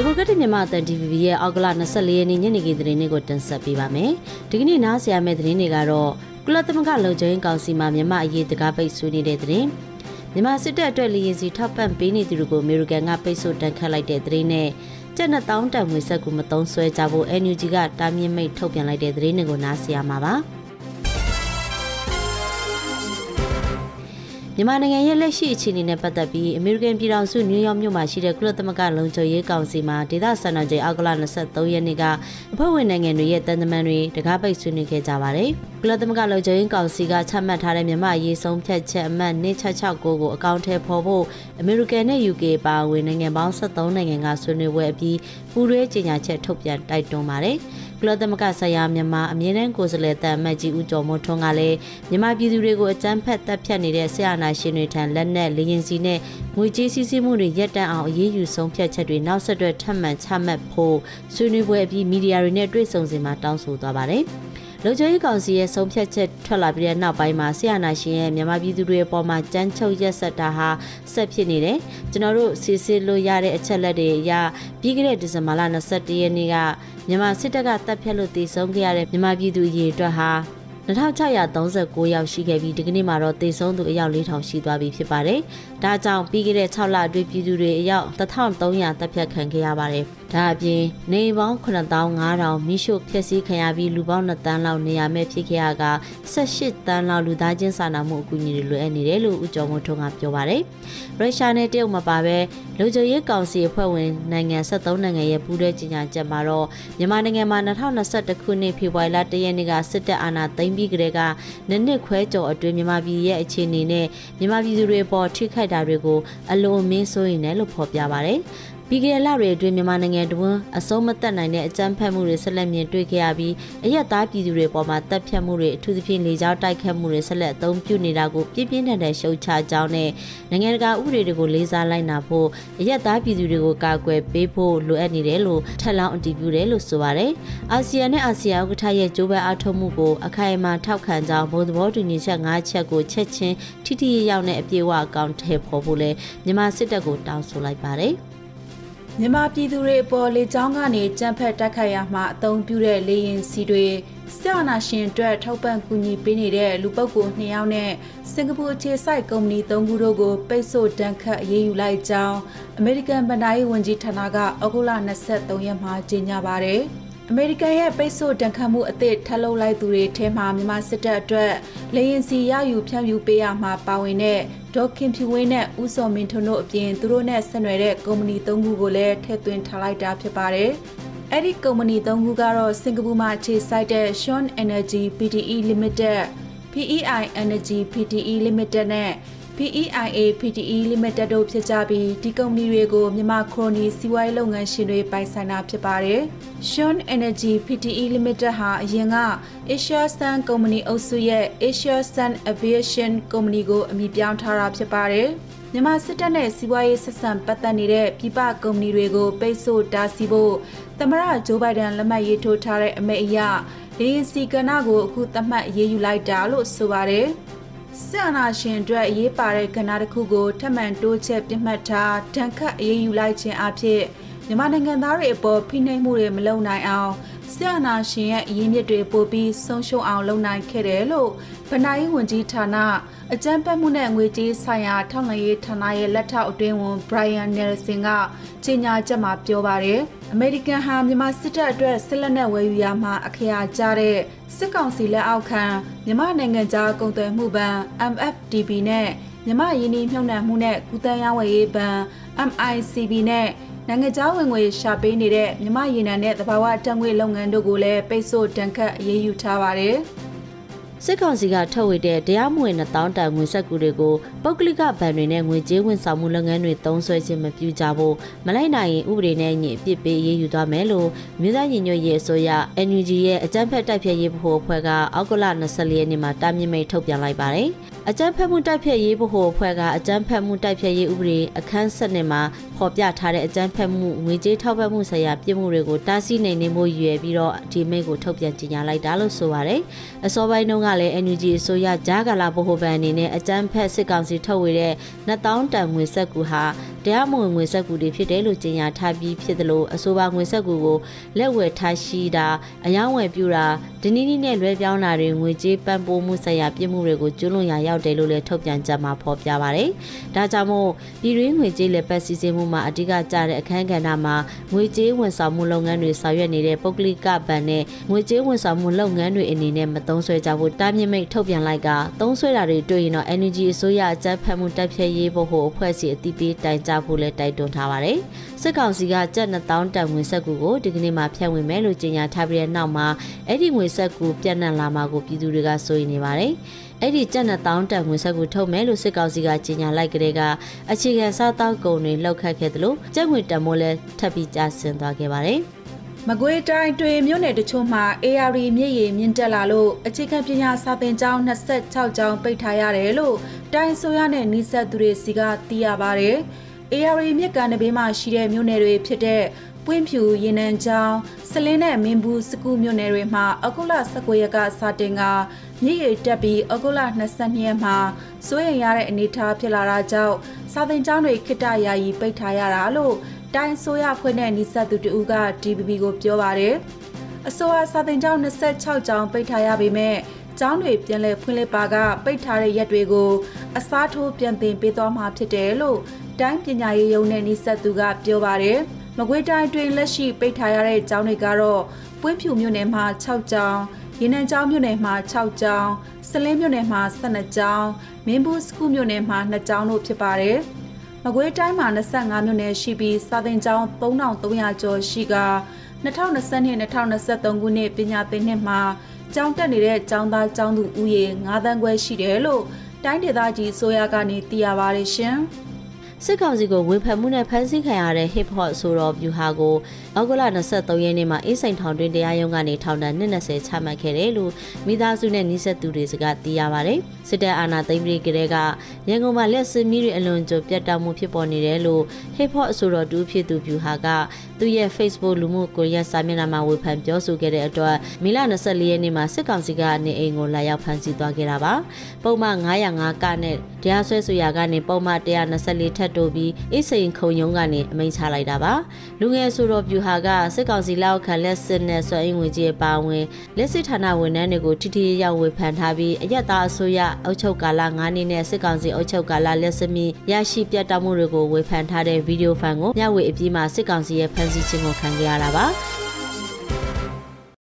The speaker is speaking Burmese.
ဒီမိုကရက်တစ်မြန်မာအသံ DVB ရဲ့အောက်ကလ24ရက်နေ့ညနေခင်းသတင်းတွေကိုတင်ဆက်ပေးပါမယ်။ဒီကနေ့နားဆရာမယ့်သတင်းတွေကတော့ကုလသမဂ္ဂလုံခြုံရေးကောင်စီမှမြန်မာအရေးတကားပိတ်ဆွေးနေတဲ့သတင်း။မြန်မာစစ်တပ်အတွက်လေရင်စီထောက်ပံ့ပေးနေသူတွေကိုအမေရိကန်ကပိတ်ဆို့တန်ခတ်လိုက်တဲ့သတင်းနဲ့ကျပ်နှစ်တောင်းတန်ငွေဆက်ကူမသုံးဆွဲကြဖို့ NUG ကတားမြစ်မိတ်ထုတ်ပြန်လိုက်တဲ့သတင်းတွေကိုနားဆရာမှာပါ။ မြန်မာနိုင်ငံရဲ့လက်ရှိအခြေအနေနဲ့ပတ်သက်ပြီးအမေရိကန်ပြည်ထောင်စုနယူးယောက်မြို့မှာရှိတဲ့ကုလသမဂ္ဂလုံခြုံရေးကောင်စီမှာဒေသစံတော်ချိန်အောက်ကလ23ရက်နေ့ကအဖွဲ့ဝင်နိုင်ငံတွေရဲ့တန်တမန်တွေတကားပိတ်ဆွေးနွေးခဲ့ကြပါတယ်။ကုလသမဂ္ဂလုံခြုံရေးကောင်စီကချမှတ်ထားတဲ့မြန်မာအရေးဆုံးဖြတ်ချက်အမှတ်266ကိုအကောင့်ထဲပေါ်ဖို့အမေရိကန်နဲ့ UK ပါဝင်နိုင်ငံပေါင်း73နိုင်ငံကဆွေးနွေးပွဲအပြီးပူးတွဲကြေညာချက်ထုတ်ပြန်တိုက်တွန်းပါတယ်။ ကုလသမဂ္ဂဆိုင်ရာမြန်မာအမြဲတမ်းကိုယ်စားလှယ်တန်အမတ်ကြီးဦးကျော်မိုးထွန်းကလည်းမြန်မာပြည်သူတွေကိုအကြမ်းဖက်တပ်ဖြတ်နေတဲ့ဆရာနာရှင်တွေထံလက်နက်လေရင်စီနဲ့ငွေကြေးစည်းစိမ်မှုတွေရပ်တန့်အောင်အရေးယူဆုံးဖြတ်ချက်တွေနောက်ဆက်တွဲထပ်မံချမှတ်ဖို့ဆွေးနွေးပွဲအပြီးမီဒီယာတွေနဲ့တွေ့ဆုံစဉ်မှာတောင်းဆိုသွားပါတယ်။ လုံခြုံရေးကောင်စီရဲ့ဆုံးဖြတ်ချက်ထွက်လာပြီးတဲ့နောက်ပိုင်းမှာဆီယနာရှင်ရဲ့မြန်မာပြည်သူတွေအပေါ်မှာကြမ်းချုပ်ရက်စက်တာဟာဆက်ဖြစ်နေတယ်ကျွန်တော်တို့စီစစ်လို့ရတဲ့အချက်လက်တွေအရပြီးခဲ့တဲ့ဒီဇင်ဘာလ21ရက်နေ့ကမြန်မာစစ်တပ်ကတပ်ဖြတ်လို့တည်ဆုံးခဲ့ရတဲ့မြန်မာပြည်သူအရေးအတွက်ဟာ 2639ယောက်ရှိခဲ့ပြီးဒီကနေ့မှာတော့သေဆုံးသူအယောက်4000ရှိသွားပြီဖြစ်ပါတယ်။ဒါကြောင့်ပြီးခဲ့တဲ့6လအတွင်းပြည်သူတွေအယောက်1300တပ်ဖြတ်ခံခဲ့ရပါတယ်။ဒါအပြင်နေပေါင်း9500မိရှုဖျက်ဆီးခံရပြီးလူပေါင်း2တန်းလောက်နေရာမဲ့ဖြစ်ခဲ့ရက18တန်းလောက်လူသားချင်းစာနာမှုအကူအညီတွေလိုအပ်နေတယ်လို့ဦးကျော်မိုးထွန်းကပြောပါတယ်။ရုရှားနဲ့တရုတ်မှာပါပဲလူကြရေးကောင်စီအဖွဲ့ဝင်နိုင်ငံ73နိုင်ငံရဲ့ပူးတွဲကြီးညာချက်မှာတော့မြန်မာနိုင်ငံမှာ2021ခုနှစ်ဖေဖော်ဝါရီလ1ရက်နေ့ကစစ်တပ်အာဏာသိမ်းပြီးကတည်းကနှစ်နှစ်ခွဲကျော်အတွင်းမြန်မာပြည်ရဲ့အခြေအနေနဲ့မြန်မာပြည်သူတွေပေါ်ထိခိုက်တာတွေကိုအလွန်အမင်းစိုးရိမ်တယ်လို့ဖော်ပြပါတယ်။ ပြီးခဲ့တဲ့လတွေအတွင်းမြန်မာနိုင်ငံတွင်းအစုံမသက်နိုင်တဲ့အကြမ်းဖက်မှုတွေဆက်လက်မြင်တွေ့ခဲ့ရပြီးအရက်သားပြည်သူတွေပေါ်မှာတပ်ဖြတ်မှုတွေအထူးသဖြင့်လေကြောင်းတိုက်ခတ်မှုတွေဆက်လက်အသုံးပြုနေတာကိုပြင်းပြင်းထန်ထန်ရှုတ်ချကြောင်းနဲ့နိုင်ငံတကာဥပဒေတွေကိုလေးစားလိုက်နာဖို့အရက်သားပြည်သူတွေကိုကာကွယ်ပေးဖို့လိုအပ်နေတယ်လို့ထပ်လောင်းအတည်ပြုတယ်လို့ဆိုပါတယ်။အာဆီယံနဲ့အာဆီယံဥက္ကဋ္ဌရဲ့ကြိုးပမ်းအားထုတ်မှုကိုအခိုင်အမာထောက်ခံကြောင်းဘုံသဘောတူညီချက်၅ချက်ကိုချက်ချင်းထိထိရောက်တဲ့အပြည့်အဝအကောင့်ထဲပေါ်ဖို့လဲမြန်မာစစ်တပ်ကိုတောင်းဆိုလိုက်ပါတယ်။ မြန်မာပြည်သူတွေအပေါ်လေကြောင်းကနေကြမ်းဖက်တိုက်ခိုက်ရမှအသုံးပြုတဲ့လေရင်စီတွေစစ်အာဏာရှင်အတွက်ထောက်ပံ့ကူညီပေးနေတဲ့လူပုဂ္ဂိုလ်2ယောက်နဲ့စင်ကာပူအခြေစိုက်ကုမ္ပဏီ3ခုတို့ကိုပိတ်ဆို့တန်းခတ်အရေးယူလိုက်ကြောင်းအမေရိကန်ဗဏ္ဍာရေးဝန်ကြီးဌာနကဩဂုတ်လ23ရက်မှာကြေညာပါတယ်။ အမေရိကန်ရဲ့ပိတ်ဆို့တန်ခတ်မှုအသစ်ထပ်လုပ်လိုက်သူတွေထဲမှာမြန်မာစစ်တပ်အတွက်လေရင်စီရယူဖြန့်ဖြူပေးရမှာပါဝင်တဲ့ဒေါက်ခင်ဖြူဝင်းနဲ့ဦးစောမင်းထွန်းတို့အပြင်သူတို့နဲ့ဆက်နွယ်တဲ့ကုမ္ပဏီ၃ခုကိုလည်းထည့်သွင်းထားလိုက်တာဖြစ်ပါတယ်။အဲ့ဒီကုမ္ပဏီ၃ခုကတော့စင်ကာပူမှာအခြေစိုက်တဲ့ Sean Energy PTE Limited, PEI Energy PTE Limited နဲ့ PEIA PTE Limited တို့ဖြစ်ကြပြီးဒီကုမ္ပဏီတွေကိုမြန်မာခရိုနီစီးပွားရေးလုပ်ငန်းရှင်တွေပိုင်ဆိုင်တာဖြစ်ပါတယ်။ Sean Energy PTE Limited ဟာအရင်က Asia Sun ကုမ္ပဏီအုပ်စုရဲ့ Asia Sun Aviation ကုမ္ပဏီကိုအမည်ပြောင်းထားတာဖြစ်ပါတယ်။မြန်မာစစ်တပ်နဲ့စီးပွားရေးဆက်ဆံပတ်သက်နေတဲ့ပြည်ပကုမ္ပဏီတွေကိုပိတ်ဆို့တားဆီးဖို့သမရဂျိုးဘိုင်ဒန်လက်မှတ်ရေးထိုးထားတဲ့အမိန့်အရဒေးစီကနာကိုအခုသတ်မှတ်အရေးယူလိုက်တာလို့ဆိုပါတယ်။ စစ်အာဏာရှင်အတွက်အရေးပါတဲ့ကဏ္ဍတစ်ခုကိုထပ်မံတိုးချဲ့ပြတ်မှတ်ထားတန်ခတ်အရေးယူလိုက်ခြင်းအဖြစ်မြန်မာနိုင်ငံသားတွေအပေါ်ဖိနှိပ်မှုတွေမလုပ်နိုင်အောင် စစ်အာဏာရှင်ရဲ့အရင်းမြစ်တွေပို့ပြီးဆုံးရှုံးအောင်လုပ်နိုင်ခဲ့တယ်လို့ဗဏ္ဍာရေးဝန်ကြီးဌာနအကြံပတ်မှုနဲ့ငွေကြေးဆိုင်ရာထောက်လှမ်းရေးဌာနရဲ့လက်ထောက်အတွင်းဝန် Brian Nelson ကကြေညာချက်မှာပြောပါတယ်။အမေရိကန်ဟာမြန်မာစစ်တပ်အတွက်စစ်လက်နက်ဝယ်ယူရမှာအခရာကျတဲ့စစ်ကောင်စီလက်အောက်ခံမြန်မာနိုင်ငံသားကုန်သွယ်မှုဘဏ် MFTB နဲ့မြန်မာယင်းနှိမ့်မြှုပ်နှံမှုနဲ့ကုသရေးဝယ်ရေးဘဏ် MICB နဲ့ နိုင်ငံခြားဝင်ငွေရှာပေးနေတဲ့မြမရေနံနဲ့သဘာဝတံငွေလုပ်ငန်းတို့ကိုလည်းပိတ်ဆို့တန်ခတ်အရေးယူထားပါတယ်။စစ်ကောင်စီကထုတ်ဝေတဲ့တရားမဝင်1000တန်ငွေဆက်ကူတွေကိုပုဂ္ဂလိကဗန်တွေနဲ့ငွေကြေးဝန်ဆောင်မှုလုပ်ငန်းတွေသုံးစွဲခြင်းမပြုကြဖို့မလိုက်နိုင်ရင်ဥပဒေနဲ့ညှိအပြစ်ပေးရေးယူသွားမယ်လို့မြို့သားညီညွတ်ရေးအစိုးရ NUG ရဲ့အကြမ်းဖက်တိုက်ဖျက်ရေးဗဟိုအဖွဲ့ကအောက်ကလ24ရက်နေ့မှာတာမြင့်မိတ်ထုတ်ပြန်လိုက်ပါတယ်။ အကြမ်းဖက်မှုတိုက်ဖျက်ရေးဗဟိုအဖွဲ့ကအကြမ်းဖက်မှုတိုက်ဖျက်ရေးဥပဒေအခန်း7နှစ်မှာဖော်ပြထားတဲ့အကြမ်းဖက်မှုငွေကြေးထောက်ပံ့မှုဆိုင်ရာပြည်မှုတွေကိုတားဆီးနိုင်နေမှုရည်ပြီးတော့ဒီမိတ်ကိုထုတ်ပြန်ကြေညာလိုက်တာလို့ဆိုပါတယ်။အစောပိုင်းတုန်းကလည်း NUG အစိုးရဂျာကာလာဗဟိုဘဏ်အနေနဲ့အကြမ်းဖက်စစ်ကောင်စီထုတ်ဝေတဲ့2000တန်ငွေဆက်ကူဟာတရားမဝင်ငွေဆက်ကူတွေဖြစ်တယ်လို့ကြေညာထားပြီးဖြစ်တယ်လို့အဆိုပါငွေဆက်ကူကိုလက်ဝယ်ထားရှိတာအယောင်းဝယ်ပြူတာဒနီနီနဲ့လွဲပြောင်းတာတွေငွေကြေးပံ့ပိုးမှုဆိုင်ရာပြစ်မှုတွေကိုကျွလွန်ရာရောက်တယ်လို့လည်းထုတ်ပြန်ကြမှာဖော်ပြပါတယ်။ဒါကြောင့်မို့ပြည်တွင်းငွေကြေးလက်ပတ်စီစဉ်မှုမှာအဓိကကျတဲ့အခန်းကဏ္ဍမှာငွေကြေးဝန်ဆောင်မှုလုပ်ငန်းတွေဆောင်ရွက်နေတဲ့ပုဂ္ဂလိကဘဏ်နဲ့ငွေကြေးဝန်ဆောင်မှုလုပ်ငန်းတွေအနေနဲ့မသုံးဆွဲကြဖို့တားမြစ်မိတ်ထုတ်ပြန်လိုက်ကသုံးဆွဲတာတွေတွေ့ရင်တော့ energy အစိုးရအကြမ်းဖက်မှုတပ်ဖြတ်ရေးဖို့ဟိုအဖွဲ့အစည်းအတိပေးတိုင်ကြားဖို့လည်းတိုက်တွန်းထားပါတယ်။စစ်ကောင်စီကကြက်2000တန်ငွေဆက်ကူကိုဒီကနေ့မှဖြတ်ဝင်မယ်လို့ကြေညာထားပြီးတဲ့နောက်မှာအဲ့ဒီငွေဆက်ကူပြန့်နှံ့လာမှာကိုပြည်သူတွေကစိုးရိမ်နေပါတယ်။အဲ့ဒီကြက်2000တန်ငွေဆက်ကူထုတ်မယ်လို့စစ်ကောင်စီကကြေညာလိုက်ကြတဲ့ကအခြေခံစားတောက်ကုန်တွေလောက်ခတ်ခဲ့တယ်လို့ကြက်ငွေတန်မိုးလည်းထပ်ပြီးကျဆင်းသွားခဲ့ပါတယ်။မကွေးတိုင်းတွင်မြို့နယ်တချို့မှာ AR မြစ်ရည်မြင့်တက်လာလို့အခြေခံပညာစာသင်ကျောင်း26ကျောင်းပိတ်ထားရတယ်လို့တိုင်းဆိုရနဲ့နှိဆက်သူတွေစီကသိရပါတယ်။ AR မြစ်ကန်တဘေးမှာရှိတဲ့မြို့နယ်တွေဖြစ်တဲ့ပွင့်ဖြူရင်နံကျောင်းစလင်းနဲ့မင်းဘူးစကူမြို့နယ်တွေမှာအကုလ19ရက်ကစာတင်ကမြစ်ရည်တက်ပြီးအကုလ22ရက်မှာစိုးရိမ်ရတဲ့အနေအထားဖြစ်လာတာကြောင့်စာသင်ကျောင်းတွေခိတ္တယာယီပိတ်ထားရတာလို့တိုင်းဆိုရဖွဲ့နဲ့နှိဆက်သူတူက DPP ကိုပြောပါတယ်။အစိုးရစာသင်ကျောင်း26ကျောင်းပိတ်ထားရပေမဲ့ ကျောင်းတွေပြန်လည်ဖွင့်လှစ်ပါကပိတ်ထားတဲ့ရက်တွေကိုအစားထိုးပြန်သင်ပေးသွားမှာဖြစ်တယ်လို့တိုင်းပညာရေးရုံးနဲ့နှိဆက်သူကပြောပါတယ်။မကွေးတိုင်းတွင်လက်ရှိပိတ်ထားရတဲ့ကျောင်းတွေကတော့ပွင့်ဖြူမြို့နယ်မှာ6ကျောင်းရင်းနှံကျောင်းမြို့နယ်မှာ6ကျောင်းစလင်းမြို့နယ်မှာ12ကျောင်းမင်းဘူးစကူမြို့နယ်မှာ2ကျောင်းတို့ဖြစ်ပါတယ်။မကွေးတိုင်းမှာ25မြို့နယ်ရှိပြီးစာသင်ကျောင်း3300ကျော်ရှိက2020-2023ခုနှစ်ပညာသင်နှစ်မှာ ကျောင်းတက်နေတဲ့ကျောင်းသားကျောင်းသူဦးရေ9တန်းခွဲရှိတယ်လို့တိုင်းဒေသကြီးဆိုရကနေသိရပါတယ်ရှင်။ စစ်ကောင်စီကိုဝေဖန်မှုနဲ့ဖမ်းဆီးခံရတဲ့ hip hop ဆိုတော့ view ဟာကိုအောက်ကလ23ရက်နေ့မှာအင်းစိန်ထောင်တွင်တရားရုံးကနေထောင်ဒဏ်20ချမှတ်ခဲ့တယ်လို့မိသားစုနဲ့နှိဆက်သူတွေစကသိရပါတယ်။စစ်တပ်အာဏာသိမ်းပြီးကတည်းကရန်ကုန်မှာလက်စမီးတွေအလွန်ကြပြတ်တောက်မှုဖြစ်ပေါ်နေတယ်လို့ hip hop ဆိုတော့တူဖြစ်သူ view ဟာကသူ့ရဲ့ Facebook လူမှုကွန်ရက်စာမျက်နှာမှာဝေဖန်ပြောဆိုခဲ့တဲ့အတွက်မေလ24ရက်နေ့မှာစစ်ကောင်စီကနေအိမ်ကိုလာရောက်ဖမ်းဆီးသွားခဲ့တာပါ။ပုံမှန်905ကနဲ့တရားစွဲဆိုရာကနေပုံမှန်124ထပ်တိုးပြီးအိစိန်ခုံယုံကနေအမိန့်ချလိုက်တာပါလူငယ်ဆိုတော်ပြူဟာကစစ်ကောင်စီလက်အောက်ခံလက်စစ်နဲ့ဆွဲအင်ဝင်ကြီးပါဝင်လက်စစ်ဌာနဝန်ထမ်းတွေကိုထိထိရောက်ဝေဖန်ထားပြီးအရက်သားအစိုးရအုပ်ချုပ်ကာလ9နှစ်နဲ့စစ်ကောင်စီအုပ်ချုပ်ကာလလက်စမီရရှိပြတ်တောက်မှုတွေကိုဝေဖန်ထားတဲ့ဗီဒီယိုဖိုင်ကိုမျှဝေအပြီးမှာစစ်ကောင်စီရဲ့ဖမ်းဆီးခြင်းကိုခံခဲ့ရတာပါ